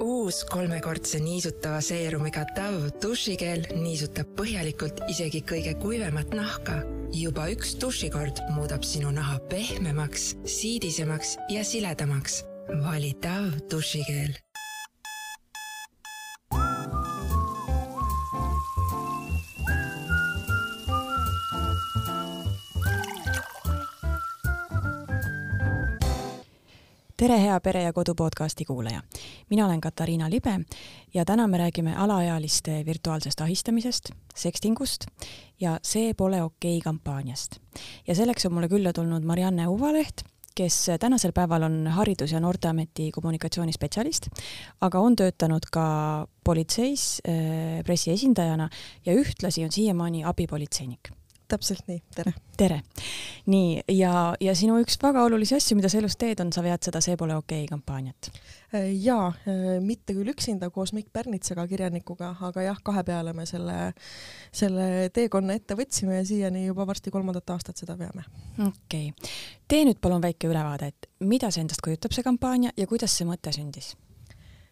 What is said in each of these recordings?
uus kolmekordse niisutava seerumiga Dove dušikeel niisutab põhjalikult isegi kõige kuivemat nahka. juba üks dušikord muudab sinu naha pehmemaks, siidisemaks ja siledamaks. vali Dove dušikeel tere, hea Pere ja Kodu podcasti kuulaja. mina olen Katariina Libe ja täna me räägime alaealiste virtuaalsest ahistamisest, sekstingust ja See pole okei okay kampaaniast. ja selleks on mulle külla tulnud Marianne Uvaleht, kes tänasel päeval on Haridus- ja Noorteameti kommunikatsioonispetsialist, aga on töötanud ka politseis äh, pressiesindajana ja ühtlasi on siiamaani abipolitseinik täpselt nii, tere. tere. nii, ja, ja sinu üks väga olulisi asju, mida sa elus teed, on, sa vead seda See pole okei okay kampaaniat. Äh, jaa, äh, mitte küll üksinda koos Mikk Pärnitsaga, kirjanikuga, aga jah, kahe peale me selle, selle teekonna ette võtsime ja siiani juba varsti kolmandat aastat seda veame. okei okay., tee nüüd palun väike ülevaade, et mida see endast kujutab, see kampaania, ja kuidas see mõte sündis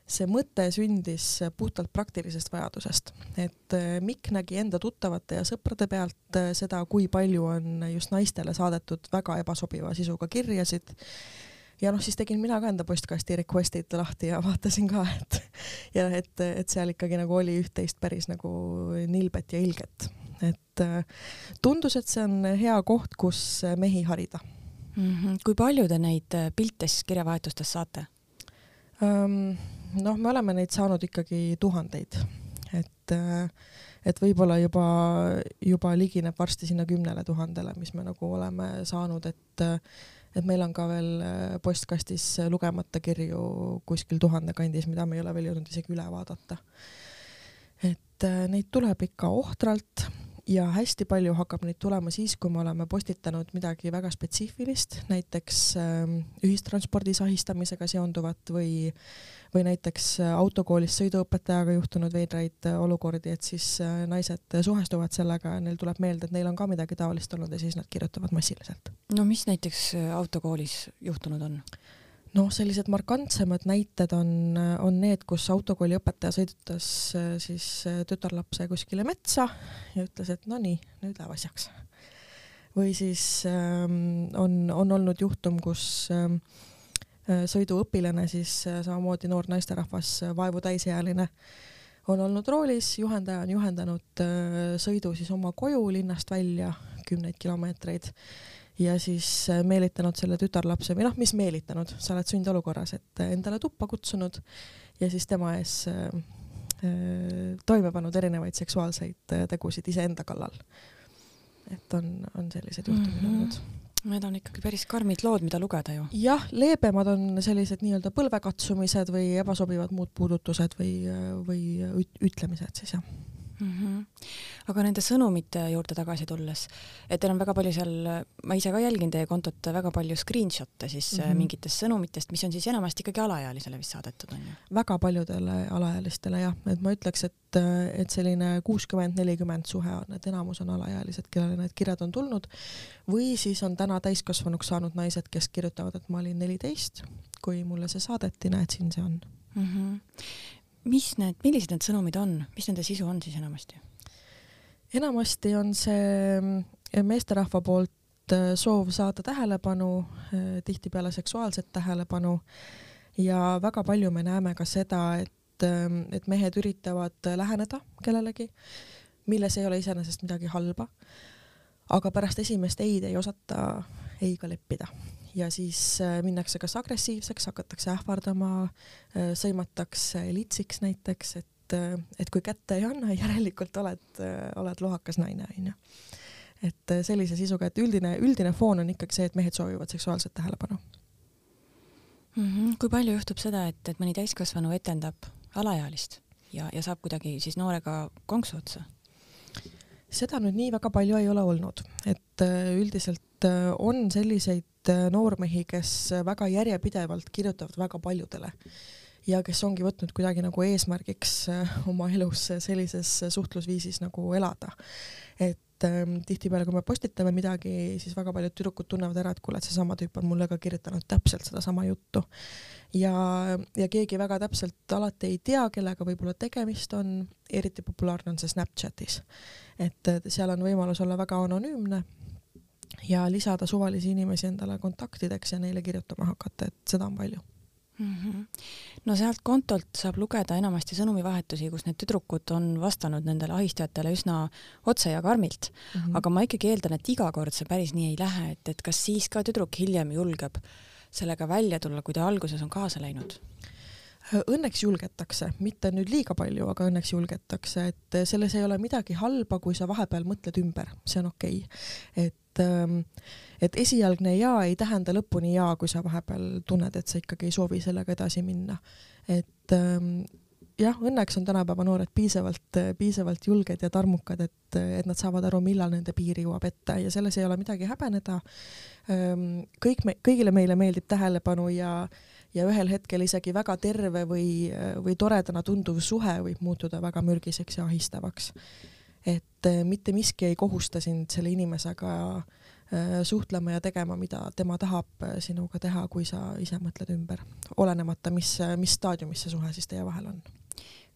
see mõte sündis puhtalt praktilisest vajadusest, et äh, Mikk nägi enda tuttavate ja sõprade pealt äh, seda, kui palju on just naistele saadetud väga ebasobiva sisuga kirjasid ja noh, siis tegin mina ka enda postkasti request'id lahti ja vaatasin ka, et ja et, et seal ikkagi nagu oli üht-teist päris nagu nilbet ja ilget, et äh, tundus, et see on hea koht, kus mehi harida mm. -hmm. kui palju te neid pilte siis kirjavahetustes saate um,? Noh, me oleme neid saanud ikkagi tuhandeid, et, et võib-olla juba, juba ligineb varsti sinna kümnele tuhandele, mis me nagu oleme saanud, et, et meil on ka veel postkastis lugemata kirju kuskil tuhande kandis, mida me ei ole veel jõudnud isegi üle vaadata. et neid tuleb ikka ohtralt ja hästi palju hakkab neid tulema siis, kui me oleme postitanud midagi väga spetsiifilist, näiteks äh, ühistranspordis ahistamisega seonduvat või või näiteks äh, autokoolis sõiduõpetajaga juhtunud veidraid äh, olukordi, et siis äh, naised suhestuvad sellega ja neil tuleb meelde, et neil on ka midagi taolist olnud ja siis nad kirjutavad massiliselt. no mis näiteks autokoolis juhtunud on? Noh, sellised markantsemad näited on, on need, kus autokooli õpetaja sõidutas siis tütarlapse kuskile metsa ja ütles, et no nii, nüüd läheb asjaks. või siis ähm, on, on olnud juhtum, kus ähm, Äh, sõiduõpilane, siis äh, samamoodi noor naisterahvas, äh, vaevu täisealine, on olnud roolis, juhendaja on juhendanud sõidu siis oma koju linnast välja kümneid kilomeetreid ja siis meelitanud selle tütarlapse või noh, mis meelitanud, sa oled sundolukorras, et endale tuppa kutsunud ja siis tema ees toime pannud erinevaid seksuaalseid tegusid iseenda kallal. et on, on selliseid juhtumeid mhm. olnud mm -hmm Need on ikkagi päris karmid lood, mida lugeda ju. jah, leebemad on sellised nii-öelda põlvekatsumised või ebasobivad muud puudutused või, või ütlemised siis jah mm. -hmm. aga nende sõnumite juurde tagasi tulles, et teil on väga palju seal, ma ise ka jälgin teie kontot, väga palju screenshot'e siis mm -hmm. mingitest sõnumitest, mis on siis enamasti ikkagi alaealisele vist saadetud on ju? väga paljudele alaealistele jah, et ma ütleks, et, et selline kuuskümmend, nelikümmend suhe on, et enamus on alaealised, kellele need kirjad on tulnud või siis on täna täiskasvanuks saanud naised, kes kirjutavad, et ma olin neliteist, kui mulle see saadeti, näed, siin see on mm. -hmm mis need, millised need sõnumid on, mis nende sisu on siis enamasti? enamasti on see mm, meesterahva poolt äh, soov saada tähelepanu, äh, tihtipeale seksuaalset tähelepanu ja väga palju me näeme ka seda, et, ähm, et mehed üritavad läheneda kellelegi, milles ei ole iseenesest midagi halba. aga pärast esimest ei-d ei osata ei-ga leppida ja siis äh, minnakse kas agressiivseks, hakatakse ähvardama, äh, sõimatakse litsiks näiteks, et, äh, et kui kätte ei anna, järelikult oled, oled lohakas naine, onju. et sellise sisuga, et üldine, üldine foon on ikkagi see, et mehed soovivad seksuaalset tähelepanu mm. -hmm. kui palju juhtub seda, et, et mõni täiskasvanu etendab alaealist ja, ja saab kuidagi siis noorega konksu otsa? seda nüüd nii väga palju ei ole olnud, et üldiselt on selliseid Äh, noormehi, kes väga järjepidevalt kirjutavad väga paljudele ja kes ongi võtnud kuidagi nagu eesmärgiks äh, oma elus sellises suhtlusviisis nagu elada. et ähm, tihtipeale, kui me postitame midagi, siis väga paljud tüdrukud tunnevad ära, et kuule, et seesama tüüp on mulle ka kirjutanud täpselt sedasama juttu. ja, ja keegi väga täpselt alati ei tea, kellega võib-olla tegemist on, eriti populaarne on see Snapchatis. et seal on võimalus olla väga anonüümne ja lisada suvalisi inimesi endale kontaktideks ja neile kirjutama hakata, et seda on palju mm. -hmm. no sealt kontolt saab lugeda enamasti sõnumivahetusi, kus need tüdrukud on vastanud nendele ahistajatele üsna otse ja karmilt mm. -hmm. aga ma ikkagi eeldan, et iga kord see päris nii ei lähe, et, et kas siis ka tüdruk hiljem julgeb sellega välja tulla, kui ta alguses on kaasa läinud? Õnneks julgetakse, mitte nüüd liiga palju, aga õnneks julgetakse, et selles ei ole midagi halba, kui sa vahepeal mõtled ümber, see on okei okay.. et, ähm, et esialgne jaa ei tähenda lõpuni jaa, kui sa vahepeal tunned, et sa ikkagi ei soovi sellega edasi minna. et ähm, jah, õnneks on tänapäeva noored piisavalt, piisavalt julged ja tarmukad, et, et nad saavad aru, millal nende piir jõuab ette ja selles ei ole midagi häbeneda. Ähm, kõik me, kõigile meile meeldib tähelepanu ja ja ühel hetkel isegi väga terve või, või toredana tunduv suhe võib muutuda väga mürgiseks ja ahistavaks. Et äh, mitte miski ei kohusta sind selle inimesega äh, suhtlema ja tegema, mida tema tahab äh, sinuga teha, kui sa ise mõtled ümber, olenemata, mis, mis staadiumis see suhe siis teie vahel on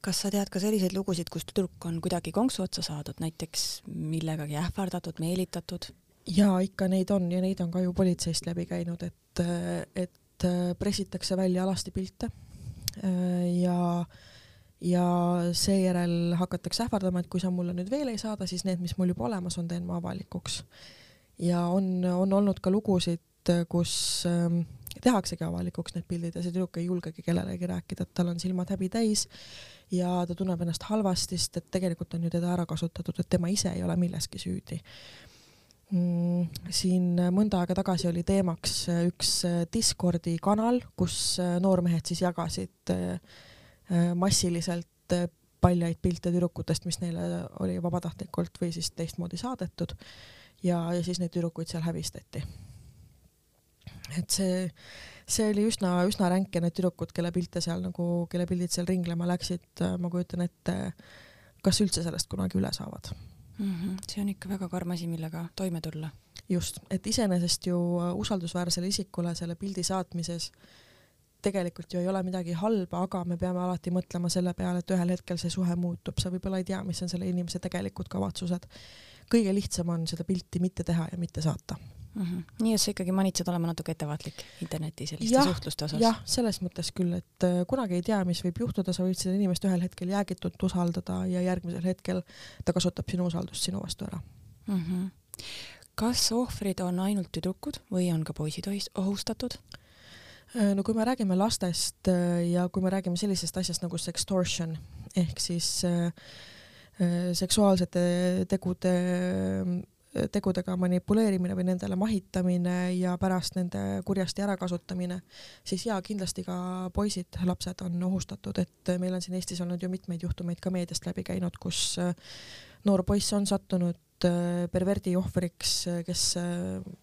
kas sa tead ka selliseid lugusid, kus tüdruk on kuidagi konksu otsa saadud, näiteks millegagi ähvardatud, meelitatud? jaa, ikka neid on ja neid on ka ju politseist läbi käinud, et, et pressitakse välja alasti pilte äh, ja seejärel hakatakse ähvardama, et kui sa mulle nüüd veel ei saada, siis need, mis mul juba olemas on, teen ma avalikuks. ja on, on olnud ka lugusid, kus ähm, tehaksegi avalikuks need pildid ja see tüdruk ei julgegi kellelegi rääkida, et tal on silmad häbi täis ja ta tunneb ennast halvasti, sest et tegelikult on ju teda ära kasutatud, et tema ise ei ole milleski süüdi Mm, siin mõnda aega tagasi oli teemaks äh, üks äh, Discordi kanal, kus äh, noormehed siis jagasid massiliselt paljaid pilte tüdrukutest, mis neile oli vabatahtlikult või siis teistmoodi saadetud ja, ja siis neid tüdrukuid seal häbistati. et see, see oli üsna, üsna ränk ja need tüdrukud, kelle pilte seal nagu, kelle pildid seal ringlema läksid, ma kujutan ette, kas üldse sellest kunagi üle saavad mm. -hmm. see on ikka väga karm asi, millega toime tulla. just, et iseenesest ju äh, usaldusväärsele isikule selle pildi saatmises tegelikult ju ei ole midagi halba, aga me peame alati mõtlema selle peale, et ühel hetkel see suhe muutub, sa võib-olla ei tea, mis on selle inimese tegelikud kavatsused. kõige lihtsam on seda pilti mitte teha ja mitte saata mm. -hmm. nii et sa ikkagi manitsed olema natuke ettevaatlik interneti selliste ja, suhtluste osas? jah, selles mõttes küll, et äh, kunagi ei tea, mis võib juhtuda, sa võid seda inimest ühel hetkel jäägitult usaldada ja järgmisel hetkel ta kasutab sinu usaldust sinu vastu ära mm. -hmm. kas ohvrid on ainult tüdrukud või on ka poisid ohustatud? Äh, no kui me räägime lastest äh, ja kui me räägime sellisest asjast nagu sextortion ehk siis äh, seksuaalsete tegude tegudega manipuleerimine või nendele mahitamine ja pärast nende kurjasti ärakasutamine, siis jaa, kindlasti ka poisid, lapsed on ohustatud, et meil on siin Eestis olnud ju mitmeid juhtumeid ka meediast läbi käinud, kus noor poiss on sattunud perverdi ohvriks, äh, kes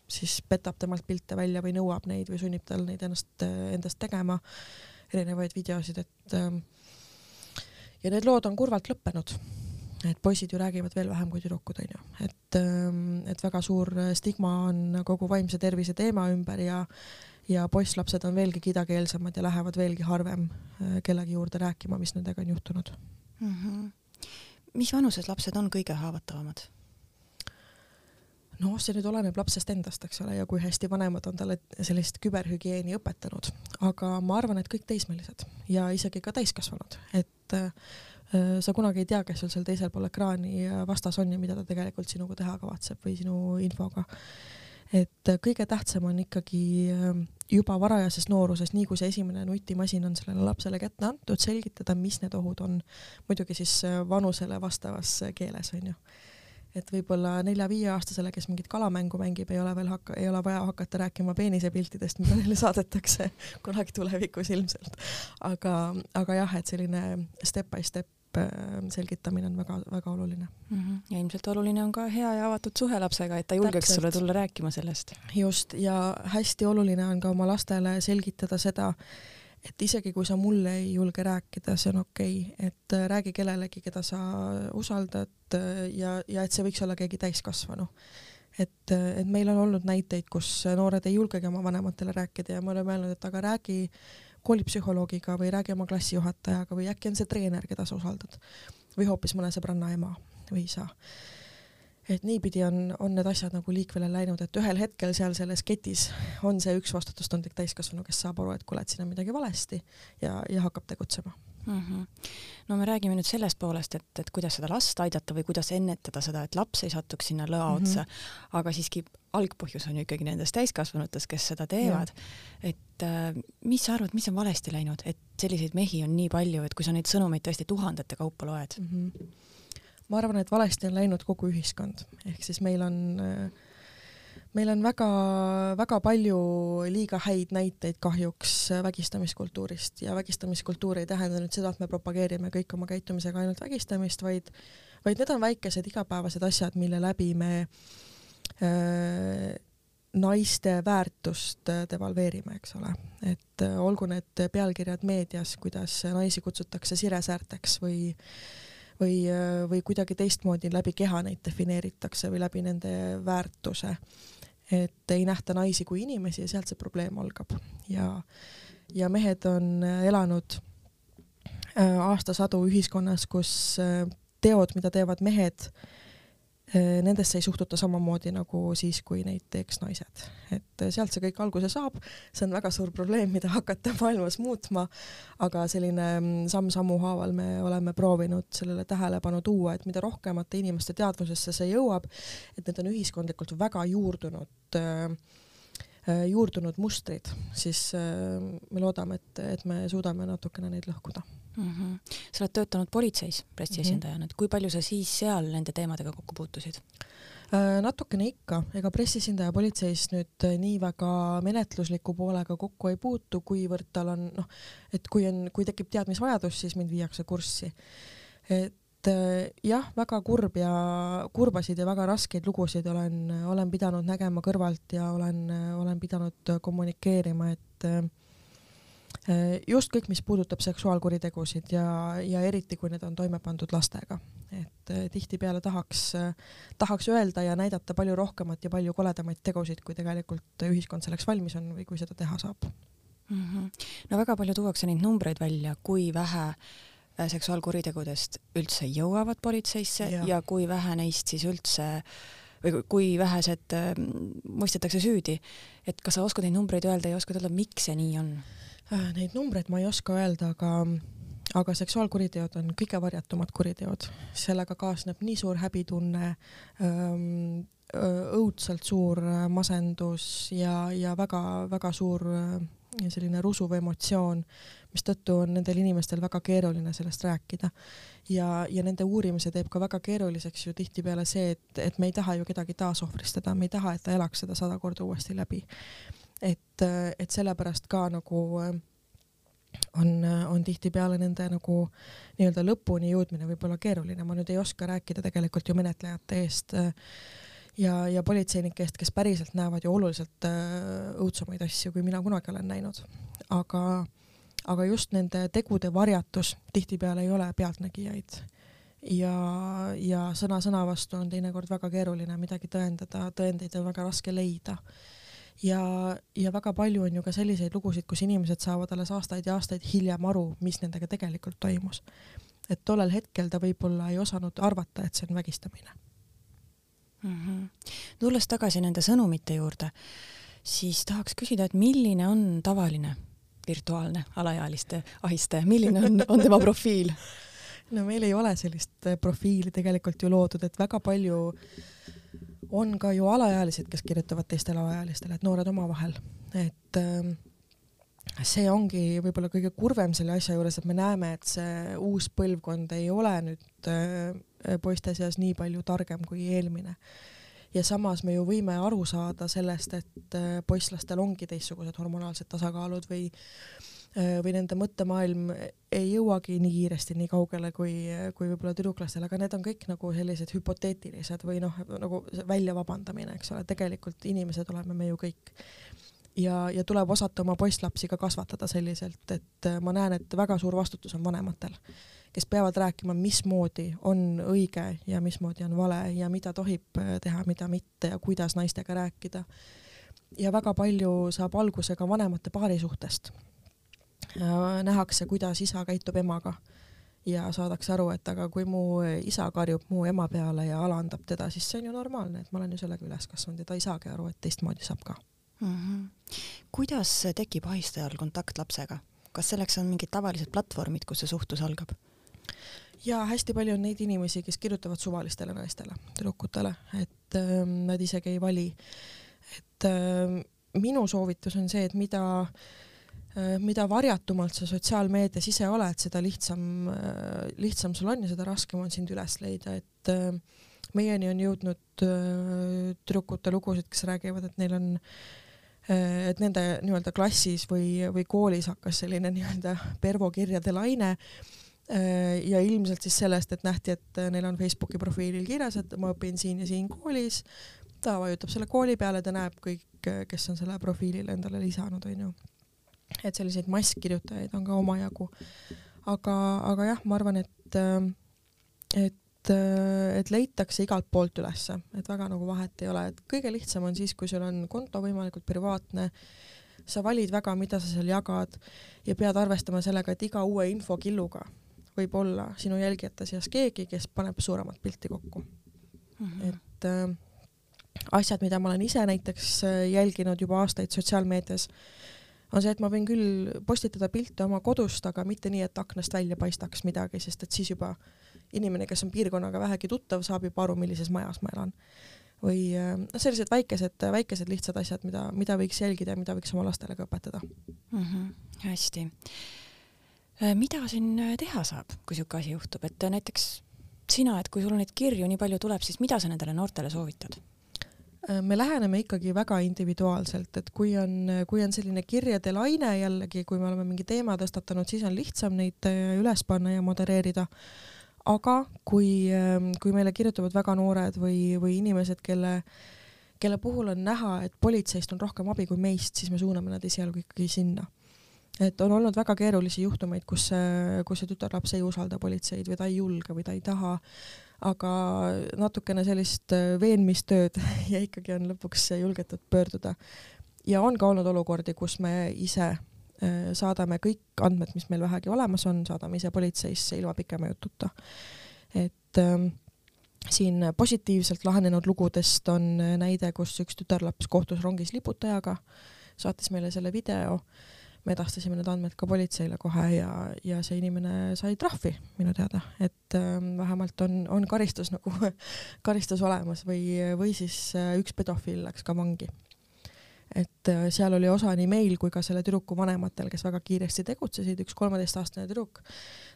siis petab temalt pilte välja või nõuab neid või sunnib tal neid ennast, endast tegema, erinevaid videosid, et ja need lood on kurvalt lõppenud et poisid ju räägivad veel vähem kui tüdrukud, onju, et, ähm, et väga suur stigma on kogu vaimse tervise teema ümber ja ja poisslapsed on veelgi kidakeelsemad ja lähevad veelgi harvem äh, kellegi juurde rääkima, mis nendega on juhtunud mm. -hmm. mis vanuses lapsed on kõige haavatavamad? Noh, see nüüd oleneb lapsest endast, eks ole, ja kui hästi vanemad on talle sellist küberhügieeni õpetanud, aga ma arvan, et kõik teismelised ja isegi ka täiskasvanud, et äh, Äh, sa kunagi ei tea, kes sul seal teisel pool ekraani vastas on ja mida ta tegelikult sinuga teha kavatseb või sinu infoga. et äh, kõige tähtsam on ikkagi äh, juba varajases nooruses, nii kui see esimene nutimasin on sellele lapsele kätte antud, selgitada, mis need ohud on. muidugi siis vanusele vastavas keeles onju et võib-olla nelja-viieaastasele, kes mingit kalamängu mängib, ei ole veel hakka, ei ole vaja hakata rääkima peenisepiltidest, mida neile saadetakse kunagi tulevikus ilmselt. aga, aga jah, et selline step by step äh, selgitamine on väga-väga oluline mm. -hmm. ja ilmselt oluline on ka hea ja avatud suhe lapsega, et ta julgeks Täpselt. sulle tulla rääkima sellest. just, ja hästi oluline on ka oma lastele selgitada seda, et isegi kui sa mulle ei julge rääkida, see on okei okay., et äh, räägi kellelegi, keda sa usaldad äh, ja, ja et see võiks olla keegi täiskasvanu. et, et meil on olnud näiteid, kus noored ei julgegi oma vanematele rääkida ja me oleme öelnud, et aga räägi koolipsühholoogiga või räägi oma klassijuhatajaga või äkki on see treener, keda sa usaldad või hoopis mõne sõbranna ema või isa et niipidi on, on need asjad nagu liikvele läinud, et ühel hetkel seal selles ketis on see üks vastutustundlik täiskasvanu, kes saab aru, et kuule, et siin on midagi valesti ja, ja hakkab tegutsema mm. -hmm. no me räägime nüüd sellest poolest, et, et kuidas seda last aidata või kuidas ennetada seda, et laps ei satuks sinna lõa mhm. otsa mm, -hmm. aga siiski algpõhjus on ju ikkagi nendes täiskasvanutes, kes seda teevad. et äh, mis sa arvad, mis on valesti läinud, et selliseid mehi on nii palju, et kui sa neid sõnumeid tõesti tuhandete kaupa loed mm? -hmm ma arvan, et valesti on läinud kogu ühiskond, ehk siis meil on meil on väga-väga palju liiga häid näiteid kahjuks vägistamiskultuurist. Ja vägistamiskultuur ei tähenda nüüd seda, et me propageerime kõik oma käitumisega ainult vägistamist, vaid vaid need on väikesed igapäevased asjad, mille läbi me äh, naiste väärtust devalveerime, eks ole, et äh, olgu need pealkirjad meedias, kuidas naisi kutsutakse siresäärteks või äh, või, või kuidagi teistmoodi läbi keha neid defineeritakse või läbi nende väärtuse. et ei nähta naisi kui inimesi ja sealt see probleem algab ja, ja mehed on elanud äh, aastasadu ühiskonnas, kus äh, teod, mida teevad mehed, Äh, nendesse ei suhtuta samamoodi nagu siis, kui neid teeks naised. et äh, sealt see kõik alguse saab, see on väga suur probleem, mida hakata maailmas muutma, aga selline mm, samm-sammu haaval me oleme proovinud sellele tähelepanu tuua, et mida rohkemate inimeste teadvusesse see jõuab, et need on ühiskondlikult väga juurdunud äh, juurdunud mustrid, siis me loodame, et, et me suudame natukene neid lõhkuda mm. -hmm. sa oled töötanud politseis pressiesindajana mm, -hmm. et kui palju sa siis seal nende teemadega kokku puutusid? Äh, natukene ikka, ega pressiesindaja politseis nüüd nii väga menetlusliku poolega kokku ei puutu, kuivõrd tal on noh, et kui on, kui tekib teadmisvajadus, siis mind viiakse kurssi. et äh, jah, väga kurb ja kurbasid ja väga raskeid lugusid olen, olen pidanud nägema kõrvalt ja olen, olen pidanud kommunikeerima, et äh, Äh, just kõik, mis puudutab seksuaalkuritegusid ja, ja eriti, kui need on toime pandud lastega. et äh, tihtipeale tahaks, äh, tahaks öelda ja näidata palju rohkemat ja palju koledamaid tegusid, kui tegelikult ühiskond selleks valmis on või kui seda teha saab mm. -hmm. no väga palju tuuakse neid numbreid välja, kui vähe seksuaalkuritegudest üldse jõuavad politseisse ja, ja kui vähe neist siis üldse või kui vähesed äh, mõistetakse süüdi. et kas sa oskad neid numbreid öelda ja oskad öelda, miks see nii on? Äh, neid numbreid ma ei oska öelda, aga aga seksuaalkuriteod on kõige varjatumad kuriteod, sellega kaasneb nii suur häbitunne, ähm, õudselt suur äh, masendus ja, ja väga-väga suur äh, selline rusuv emotsioon, mistõttu on nendel inimestel väga keeruline sellest rääkida. ja, ja nende uurimise teeb ka väga keeruliseks ju tihtipeale see, et, et me ei taha ju kedagi taasohvristada, me ei taha, et ta elaks seda sada korda uuesti läbi et, et sellepärast ka nagu on, on tihtipeale nende nagu nii-öelda lõpuni jõudmine võib-olla keeruline, ma nüüd ei oska rääkida tegelikult ju menetlejate eest ja, ja politseinike eest, kes päriselt näevad ju oluliselt õudsemaid asju, kui mina kunagi olen näinud. aga, aga just nende tegude varjatus tihtipeale ei ole pealtnägijaid. ja, ja sõna sõna vastu on teinekord väga keeruline midagi tõendada, tõendeid on väga raske leida ja, ja väga palju on ju ka selliseid lugusid, kus inimesed saavad alles aastaid ja aastaid hiljem aru, mis nendega tegelikult toimus. et tollel hetkel ta võib-olla ei osanud arvata, et see on vägistamine mm. -hmm. tulles tagasi nende sõnumite juurde, siis tahaks küsida, et milline on tavaline virtuaalne alaealiste ahistaja, milline on, on tema profiil? no meil ei ole sellist profiili tegelikult ju loodud, et väga palju on ka ju alaealised, kes kirjutavad teistele alaealistele, et noored omavahel, et äh, see ongi võib-olla kõige kurvem selle asja juures, et me näeme, et see uus põlvkond ei ole nüüd äh, poiste seas nii palju targem kui eelmine. Ja samas me ju võime aru saada sellest, et äh, poisslastel ongi teistsugused hormonaalsed tasakaalud või äh, või nende mõttemaailm ei jõuagi nii kiiresti nii kaugele kui, kui võib-olla tüdruklastel, aga need on kõik nagu sellised hüpoteetilised või noh, nagu välja vabandamine, eks ole, tegelikult inimesed oleme me ju kõik. ja, ja tuleb osata oma poisslapsi ka kasvatada selliselt, et äh, ma näen, et väga suur vastutus on vanematel, kes peavad rääkima, mismoodi on õige ja mismoodi on vale ja mida tohib äh, teha, mida mitte ja kuidas naistega rääkida. ja väga palju saab alguse ka vanemate paarisuhtest. nähakse, kuidas isa käitub emaga ja saadakse aru, et aga kui mu isa karjub mu ema peale ja alandab teda, siis see on ju normaalne, et ma olen ju sellega üles kasvanud ja ta ei saagi aru, et teistmoodi saab ka mm. -hmm. kuidas tekib ahistajal kontakt lapsega, kas selleks on mingid tavalised platvormid, kus see suhtlus algab? Ja hästi palju on neid inimesi, kes kirjutavad suvalistele naistele, tüdrukutele, et äh, nad isegi ei vali. et äh, minu soovitus on see, et mida äh, mida varjatumalt sa sotsiaalmeedias ise oled, seda lihtsam, äh, lihtsam sul on ja seda raskem on sind üles leida, et äh, meieni on jõudnud tüdrukute lugusid, kes räägivad, et neil on et nende nii-öelda klassis või, või koolis hakkas selline nii-öelda Pervo kirjade laine ja ilmselt siis sellest, et nähti, et neil on Facebooki profiilil kirjas, et ma õpin siin ja siin koolis, ta vajutab selle kooli peale, ta näeb kõik, kes on selle profiilile endale lisanud, onju. et selliseid masskirjutajaid on ka omajagu. aga, aga jah, ma arvan, et, et et leitakse igalt poolt ülesse, et väga nagu vahet ei ole, et kõige lihtsam on siis, kui sul on konto võimalikult privaatne, sa valid väga, mida sa seal jagad ja pead arvestama sellega, et iga uue infokilluga võib olla sinu jälgijate seas keegi, kes paneb suuremat pilti kokku mm. -hmm. et äh, asjad, mida ma olen ise näiteks äh, jälginud juba aastaid sotsiaalmeedias, on see, et ma võin küll postitada pilte oma kodust, aga mitte nii, et aknast välja paistaks midagi, sest et siis juba inimene, kes on piirkonnaga vähegi tuttav, saab juba aru, millises majas ma elan. või noh, sellised väikesed, väikesed lihtsad asjad, mida, mida võiks jälgida ja mida võiks oma lastele ka õpetada mm. -hmm, hästi. Äh, mida siin teha saab, kui niisugune asi juhtub, et näiteks sina, et kui sul neid kirju nii palju tuleb, siis mida sa nendele noortele soovitad? me läheneme ikkagi väga individuaalselt, et kui on, kui on selline kirjade laine jällegi, kui me oleme mingi teema tõstatanud, siis on lihtsam neid üles panna ja modereerida aga kui, ähm, kui meile kirjutavad väga noored või, või inimesed, kelle, kelle puhul on näha, et politseist on rohkem abi kui meist, siis me suuname nad esialgu ikkagi sinna. Et on olnud väga keerulisi juhtumeid, kus kus see tütarlaps ei usalda politseid või ta ei julge või ta ei taha, aga natukene sellist äh, veenmistööd ja ikkagi on lõpuks julgetud pöörduda. ja on ka olnud olukordi, kus me ise Äh, saadame kõik andmed, mis meil vähegi olemas on, saadame ise politseisse ilma pikema jututa. et ähm, siin positiivselt lahenenud lugudest on näide, kus üks tütarlaps kohtus rongis liputajaga, saatis meile selle video, me edastasime need andmed ka politseile kohe ja, ja see inimene sai trahvi minu teada, et ähm, vähemalt on, on karistus nagu karistus olemas või, või siis äh, üks pedofiil läks ka vangi et äh, seal oli osa nii meil kui ka selle tüdruku vanematel, kes väga kiiresti tegutsesid, üks kolmeteistaastane tüdruk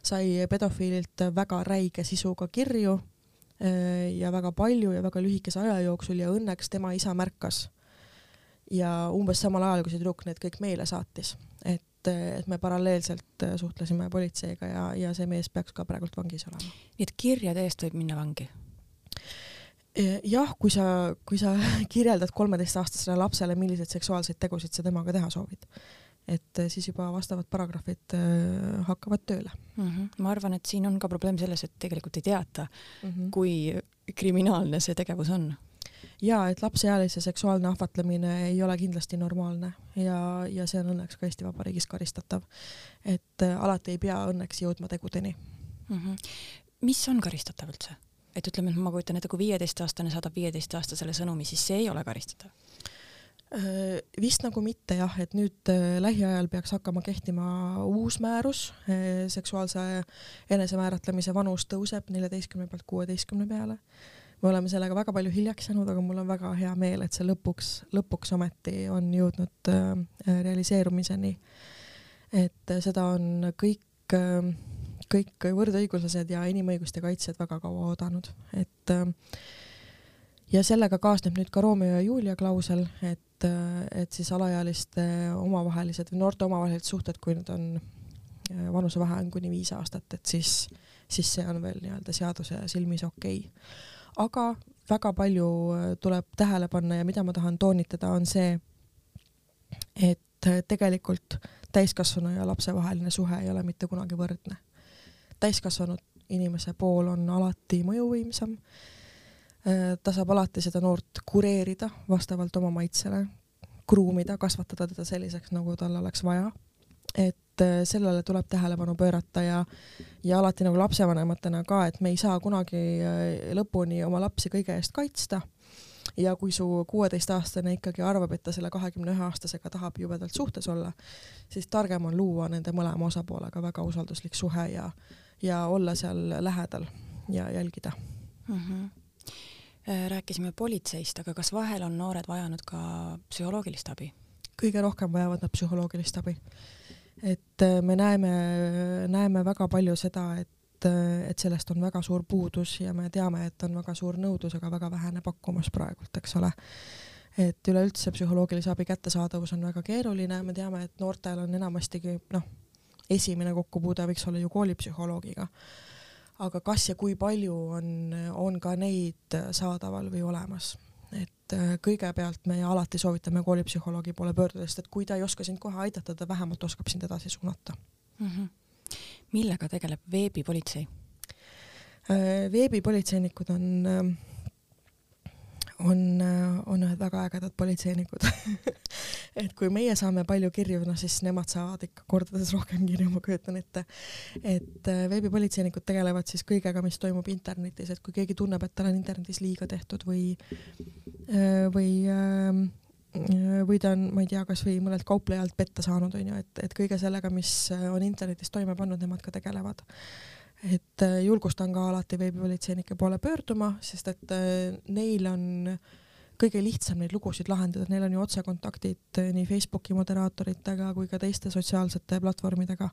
sai pedofiililt väga räige sisuga kirju äh, ja väga palju ja väga lühikese aja jooksul ja õnneks tema isa märkas. Ja umbes samal ajal, kui see tüdruk need kõik meile saatis, et, et me paralleelselt äh, suhtlesime politseiga ja, ja see mees peaks ka praegult vangis olema. nii et kirjade eest võib minna vangi? jah, kui sa, kui sa kirjeldad kolmeteistaastasele lapsele, milliseid seksuaalseid tegusid sa temaga teha soovid, et eh, siis juba vastavad paragrahvid äh, hakkavad tööle mm. -hmm. ma arvan, et siin on ka probleem selles, et tegelikult ei teata mm, -hmm. kui kriminaalne see tegevus on. Ja et lapseealise seksuaalne ahvatlemine ei ole kindlasti normaalne ja, ja see on õnneks ka Eesti Vabariigis karistatav. et äh, alati ei pea õnneks jõudma tegudeni mm. -hmm. mis on karistatav üldse? et ütleme, et ma kujutan ette, kui viieteistaastane saadab viieteistaastasele sõnumi, siis see ei ole karistatav? Äh, vist nagu mitte jah, et nüüd äh, lähiajal peaks hakkama kehtima uus määrus, seksuaalse enesemääratlemise vanus tõuseb neljateistkümne pealt kuueteistkümne peale. Me oleme sellega väga palju hiljaks jäänud, aga mul on väga hea meel, et see lõpuks, lõpuks ometi on jõudnud realiseerumiseni. et seda on kõik kõik võrdõiguslased ja inimõiguste kaitsjad väga kaua oodanud, et äh, ja sellega kaasneb nüüd ka Romeo ja Julia klausel, et, äh, et siis alaealiste omavahelised või noorte omavahelised suhted, kui need on äh, vanusevahe on kuni viis aastat, et siis, siis see on veel nii-öelda seaduse silmis okei okay.. Aga väga palju tuleb tähele panna ja mida ma tahan toonitada, on see, et tegelikult täiskasvanu ja lapse vaheline suhe ei ole mitte kunagi võrdne. täiskasvanud inimese pool on alati mõjuvõimsam. ta saab alati seda noort kureerida vastavalt oma maitsele, kruumida, kasvatada teda selliseks, nagu tal oleks vaja. et sellele tuleb tähelepanu pöörata ja, ja alati nagu lapsevanematena ka, et me ei saa kunagi lõpuni oma lapsi kõige eest kaitsta ja kui su kuueteistaastane ikkagi arvab, et ta selle kahekümne ühe aastasega tahab jubedalt suhtes olla, siis targem on luua nende mõlema osapoolega väga usalduslik suhe ja, ja olla seal lähedal ja jälgida mm. -hmm rääkisime politseist, aga kas vahel on noored vajanud ka psühholoogilist abi? kõige rohkem vajavad nad psühholoogilist abi. Et äh, me näeme, näeme väga palju seda, et et, et sellest on väga suur puudus ja me teame, et on väga suur nõudlus, aga väga vähene pakkumus praegult, eks ole. et üleüldse psühholoogilise abi kättesaadavus on väga keeruline, me teame, et noortel on enamastigi noh, esimene kokkupuude võiks olla ju koolipsühholoogiga. aga kas ja kui palju on, on ka neid saadaval või olemas? Et äh, kõigepealt me alati soovitame koolipsühholoogi poole pöörduda, sest et kui ta ei oska sind kohe aidata, ta vähemalt oskab sind edasi suunata mm. -hmm millega tegeleb veebipolitsei? Äh, veebipolitseinikud on, äh, on, on ühed väga ägedad politseinikud et kui meie saame palju kirju, noh siis nemad saavad ikka kordades rohkem kirju, ma kujutan ette. et veebipolitseinikud tegelevad siis kõigega, mis toimub internetis, et kui keegi tunneb, et tal on internetis liiga tehtud või, või ähm, või ta on, ma ei tea, kasvõi mõnelt kauplejalt petta saanud, onju, et, et kõige sellega, mis on internetis toime pannud, nemad ka tegelevad. et äh, julgustan ka alati veebipolitseinike poole pöörduma, sest et äh, neil on kõige lihtsam neid lugusid lahendada, neil on ju otsekontaktid äh, nii Facebooki moderaatoritega kui ka teiste sotsiaalsete platvormidega.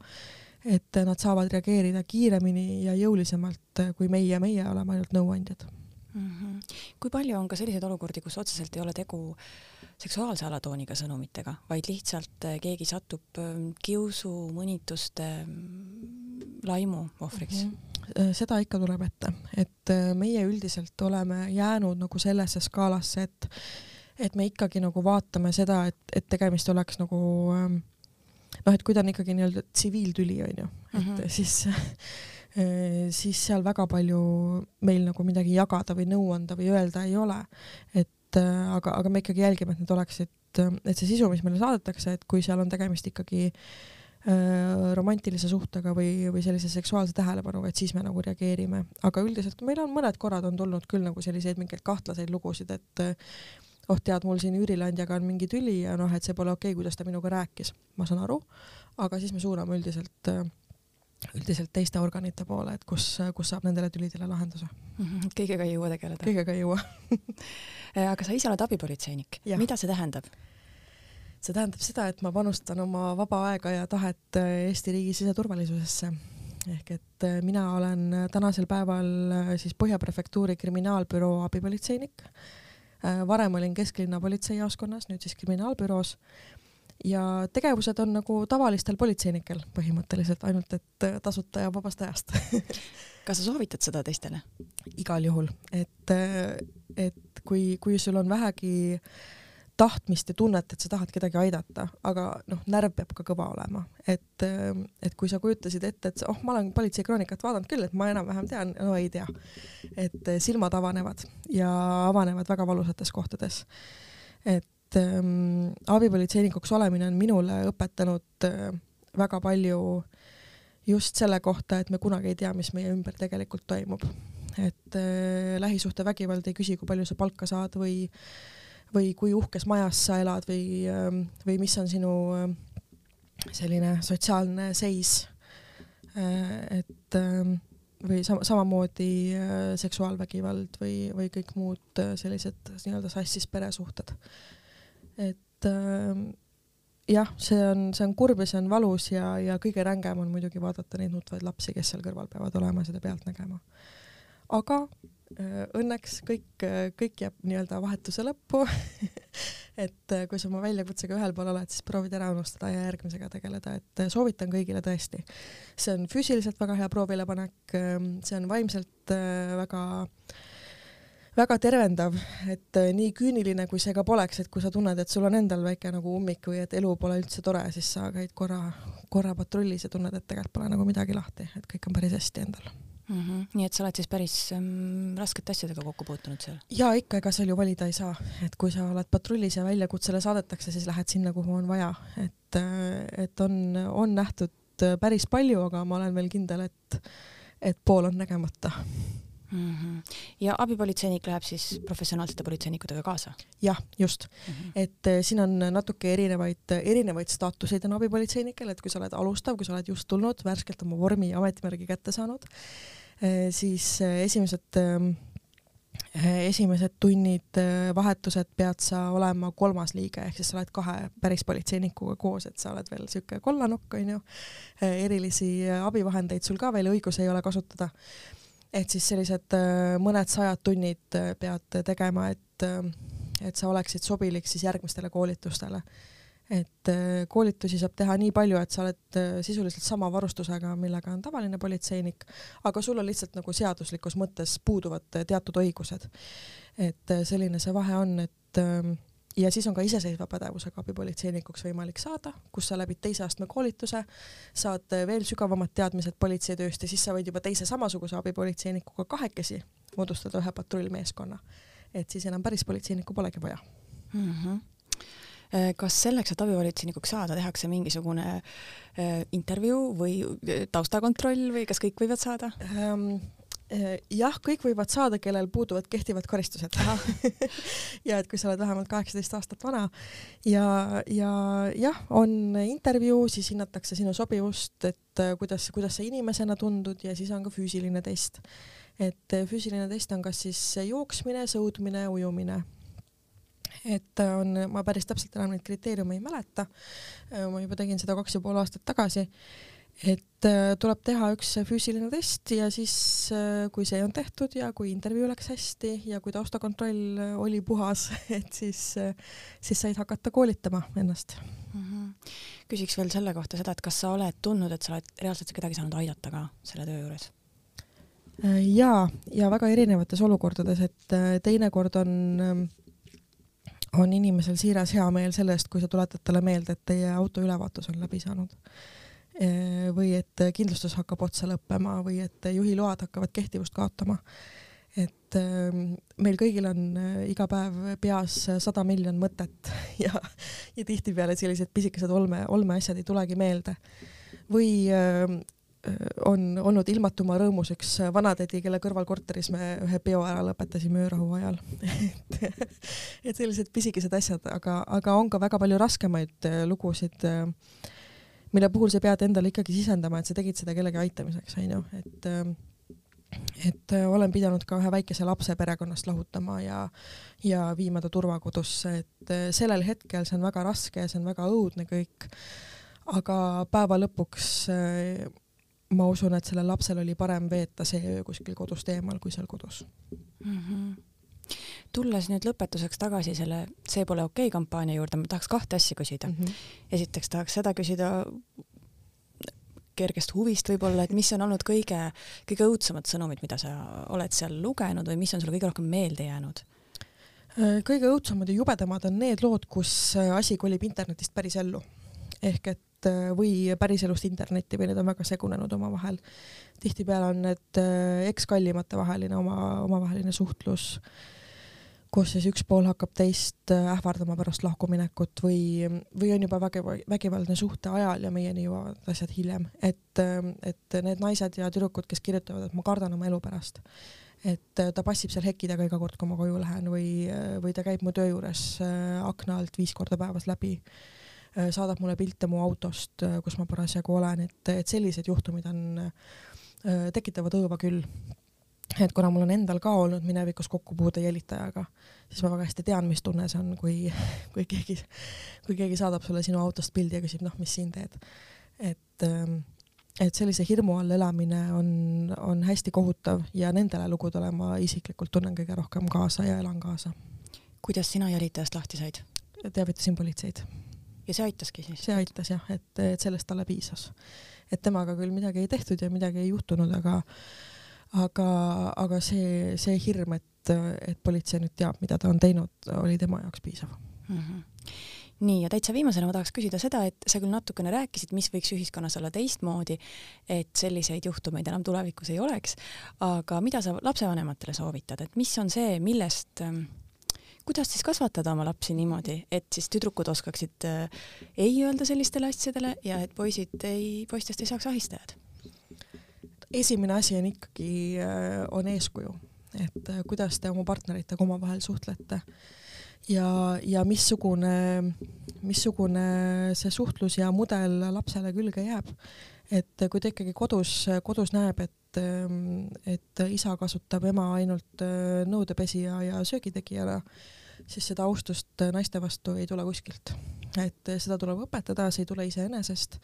et nad saavad reageerida kiiremini ja jõulisemalt kui meie, meie oleme ainult nõuandjad mm. -hmm. kui palju on ka selliseid olukordi, kus otseselt ei ole tegu seksuaalse alatooniga sõnumitega, vaid lihtsalt äh, keegi satub ähm, kiusu, mõnituste, mm, laimu ohvriks mm? -hmm. seda ikka tuleb ette, et äh, meie üldiselt oleme jäänud nagu sellesse skaalasse, et et me ikkagi nagu vaatame seda, et, et tegemist oleks nagu ähm, noh, et kui ta on ikkagi nii-öelda tsiviiltüli onju, et mm -hmm. siis siis seal väga palju meil nagu midagi jagada või nõu anda või öelda ei ole. et äh, aga, aga me ikkagi jälgime, et need oleksid, et see sisu, mis meile saadetakse, et kui seal on tegemist ikkagi äh, romantilise suhtega või, või sellise seksuaalse tähelepanuga, et siis me nagu reageerime, aga üldiselt meil on mõned korrad on tulnud küll nagu selliseid mingeid kahtlaseid lugusid, et oh tead, mul siin üürileandjaga on mingi tüli ja noh, et see pole okei okay,, kuidas ta minuga rääkis, ma saan aru, aga siis me suuname üldiselt äh, üldiselt teiste organite poole, et kus, kus saab nendele tülidele lahenduse. -hmm. kõigega ei jõua tegeleda? kõigega ei jõua aga sa ise oled abipolitseinik, mida see tähendab? see tähendab seda, et ma panustan oma vaba aega ja tahet äh, Eesti riigi siseturvalisusesse. ehk et äh, mina olen tänasel päeval äh, siis Põhja prefektuuri kriminaalbüroo abipolitseinik. varem olin kesklinna politseijaoskonnas, nüüd siis kriminaalbüroos ja tegevused on nagu tavalistel politseinikel põhimõtteliselt, ainult et äh, tasuta ja vabast ajast kas sa soovitad seda teistele? igal juhul, et, äh, et kui, kui sul on vähegi tahtmist ja tunnet, et sa tahad kedagi aidata, aga noh, närv peab ka kõva olema, et, äh, et kui sa kujutasid ette, et oh, ma olen politseikroonikat vaadanud küll, et ma enam-vähem tean, no ei tea. et silmad avanevad ja avanevad väga valusates kohtades. et et ähm, abipolitseinikuks olemine on minule õpetanud äh, väga palju just selle kohta, et me kunagi ei tea, mis meie ümber tegelikult toimub. et äh, lähisuhtevägivald ei küsi, kui palju sa palka saad või, või kui uhkes majas sa elad või äh,, või mis on sinu äh, selline sotsiaalne seis äh,. et äh, või sama, samamoodi seksuaalvägivald või, või kõik muud äh, sellised nii-öelda sassis peresuhted et äh, jah, see on, see on kurb ja see on valus ja, ja kõige rängem on muidugi vaadata neid nutvaid lapsi, kes seal kõrval peavad olema seda pealt nägema. aga äh, õnneks kõik, kõik jääb nii-öelda vahetuse lõppu et äh, kui sa oma väljakutsega ühel pool oled, siis proovid ära unustada ja järgmisega tegeleda, et äh, soovitan kõigile tõesti. see on füüsiliselt väga hea proovilepanek, ähm, see on vaimselt äh, väga tervendav, et äh, nii küüniline, kui see ka poleks, et kui sa tunned, et sul on endal väike nagu ummik või et elu pole üldse tore, siis sa käid korra, korra patrullis ja tunned, et tegelikult pole nagu midagi lahti, et kõik on päris hästi endal mm. -hmm. nii et sa oled siis päris ähm, raskete asjadega kokku puutunud seal? ja ikka, ega seal ju valida ei saa, et kui sa oled patrullis ja väljakutsele saadetakse, siis lähed sinna, kuhu on vaja, et, äh, et on, on nähtud päris palju, aga ma olen veel kindel, et, et pool on nägemata mm. -hmm. ja abipolitseinik läheb siis professionaalsete politseinikutega kaasa? jah, just mm. -hmm. et äh, siin on natuke erinevaid, erinevaid staatuseid on abipolitseinikel, et kui sa oled alustav, kui sa oled just tulnud, värskelt oma vormi ja ametimärgi kätte saanud, äh, siis esimesed ähm, esimesed tunnid, vahetused pead sa olema kolmas liige, ehk siis sa oled kahe päris politseinikuga koos, et sa oled veel siuke kollanokk onju. erilisi abivahendeid sul ka veel õigus ei ole kasutada et siis sellised äh, mõned sajad tunnid äh, pead tegema, et, äh, et sa oleksid sobilik siis järgmistele koolitustele. et koolitusi saab teha nii palju, et sa oled sisuliselt sama varustusega, millega on tavaline politseinik, aga sul on lihtsalt nagu seaduslikus mõttes puuduvad teatud õigused. et selline see vahe on, et ja siis on ka iseseisva pädevusega abipolitseinikuks võimalik saada, kus sa läbid teise astme koolituse, saad veel sügavamad teadmised politseitööst ja siis sa võid juba teise samasuguse abipolitseinikuga kahekesi moodustada ühe patrullmeeskonna. et siis enam päris politseinikku polegi vaja mm. -hmm kas selleks, et abipolitseinikuks saada, tehakse mingisugune äh, intervjuu või äh, taustakontroll või kas kõik võivad saada ähm,? Äh, jah, kõik võivad saada, kellel puuduvad kehtivad karistused ja et kui sa oled vähemalt kaheksateist aastat vana ja, ja jah, on intervjuu, siis hinnatakse sinu sobivust, et äh, kuidas, kuidas sa inimesena tundud ja siis on ka füüsiline test. et äh, füüsiline test on kas siis jooksmine, sõudmine, ujumine et on, ma päris täpselt enam neid kriteeriume ei mäleta. ma juba tegin seda kaks ja pool aastat tagasi et äh, tuleb teha üks füüsiline test ja siis, äh, kui see on tehtud ja kui intervjuu läks hästi ja kui taustakontroll oli puhas, et siis, äh, siis said hakata koolitama ennast mm. -hmm. küsiks veel selle kohta seda, et kas sa oled tundnud, et sa oled reaalselt kedagi saanud aidata ka selle töö juures? ja, ja väga erinevates olukordades, et teinekord on on inimesel siiras hea meel selle eest, kui sa tuletad talle meelde, et teie auto ülevaatus on läbi saanud või et kindlustus hakkab otsa lõppema või et juhiload hakkavad kehtivust kaotama. et eh, meil kõigil on eh, iga päev peas sada miljon mõtet ja, ja tihtipeale sellised pisikesed olme, olmeasjad ei tulegi meelde. või on olnud ilmatuma rõõmus üks vanatädi, kelle kõrvalkorteris me ühe peo ära lõpetasime öörahu ajal et, et sellised pisikesed asjad, aga, aga on ka väga palju raskemaid lugusid äh, mille puhul sa pead endale ikkagi sisendama, et sa tegid seda kellegi aitamiseks, onju, et ähm, et äh, olen pidanud ka ühe väikese lapse perekonnast lahutama ja ja viima ta turvakodusse, et äh, sellel hetkel see on väga raske see on väga õudne kõik. aga päeva lõpuks äh, ma usun, et sellel lapsel oli parem veeta see öö kuskil kodust eemal kui seal kodus mm. -hmm tulles nüüd lõpetuseks tagasi selle See pole okei okay kampaania juurde, ma tahaks kahte asja küsida mm. -hmm. esiteks tahaks seda küsida kergest huvist võib-olla, et mis on olnud kõige, kõige õudsemad sõnumid, mida sa oled seal lugenud või mis on sulle kõige rohkem meelde jäänud? Kõige õudsemad ja jubedamad on need lood, kus asi kolib internetist päris ellu. ehk et või päriselust internetti või need on väga segunenud omavahel. tihtipeale on need ekskallimate vaheline oma, omavaheline suhtlus äh, kus siis üks pool hakkab teist äh, ähvardama pärast lahkuminekut või, või on juba vägiva, vägivaldne suhte ajal ja meieni jõuavad asjad hiljem, et, ähm, et need naised ja tüdrukud, kes kirjutavad, et ma kardan oma elu pärast, et äh, ta passib seal hekki taga iga kord, kui ma koju lähen või, äh, või ta käib mu töö juures akna alt viis korda päevas läbi, saadab mulle pilte mu autost, kus ma parasjagu olen, et, et sellised juhtumid on, tekitavad õõva küll et kuna mul on endal ka olnud minevikus kokkupuude jälitajaga, siis ma väga hästi tean, mis tunne see on, kui, kui keegi, kui keegi saadab sulle sinu autost pildi ja küsib, noh, mis siin teed. et, ähm, et sellise hirmu all elamine on, on hästi kohutav ja nendele lugudele ma isiklikult tunnen kõige rohkem kaasa ja elan kaasa. kuidas sina jälitajast lahti said? teavitasin politseid. ja see aitaski siis? see aitas jah, et, et sellest talle piisas. et temaga küll midagi ei tehtud ja midagi ei juhtunud, aga aga, aga see, see hirm, et et, politsei nüüd teab, mida ta on teinud, oli tema jaoks piisav mm. -hmm nii, ja täitsa viimasena ma tahaks küsida seda, et sa küll natukene rääkisid, mis võiks ühiskonnas olla teistmoodi, et selliseid juhtumeid enam tulevikus ei oleks, aga mida sa lapsevanematele soovitad, et mis on see, millest ähm, kuidas siis kasvatada oma lapsi niimoodi, et siis tüdrukud oskaksid äh, ei öelda sellistele asjadele ja et poisid ei, poistest ei saaks ahistajad? Esimene asi on ikkagi, äh, on eeskuju, et äh, kuidas te oma partneritega omavahel suhtlete ja, ja missugune, missugune see suhtlus ja mudel lapsele külge jääb. et kui ta ikkagi kodus, kodus näeb, et, et isa kasutab ema ainult nõudepesija ja söögitegijana, siis seda austust naiste vastu ei tule kuskilt. Et seda tuleb õpetada, see ei tule iseenesest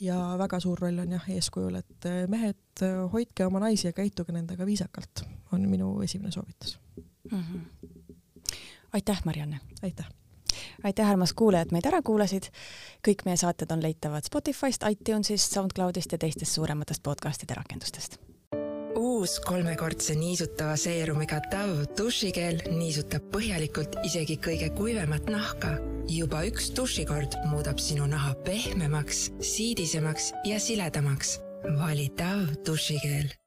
ja väga suur roll on jah eeskujul, et mehed, hoidke oma naisi ja käituge nendega viisakalt, on minu esimene soovitus mm. -hmm. aitäh, Marianne! aitäh! aitäh, armas kuulaja, et meid ära kuulasid. kõik meie saated on leitavad Spotify'st, iTunes'ist, SoundCloud'ist ja teistest suurematest podcast'ide rakendustest uus kolmekordse niisutava seerumiga Dove dušikeel niisutab põhjalikult isegi kõige kuivemat nahka. juba üks dušikord muudab sinu naha pehmemaks, siidisemaks ja siledamaks. vali Dove dušikeel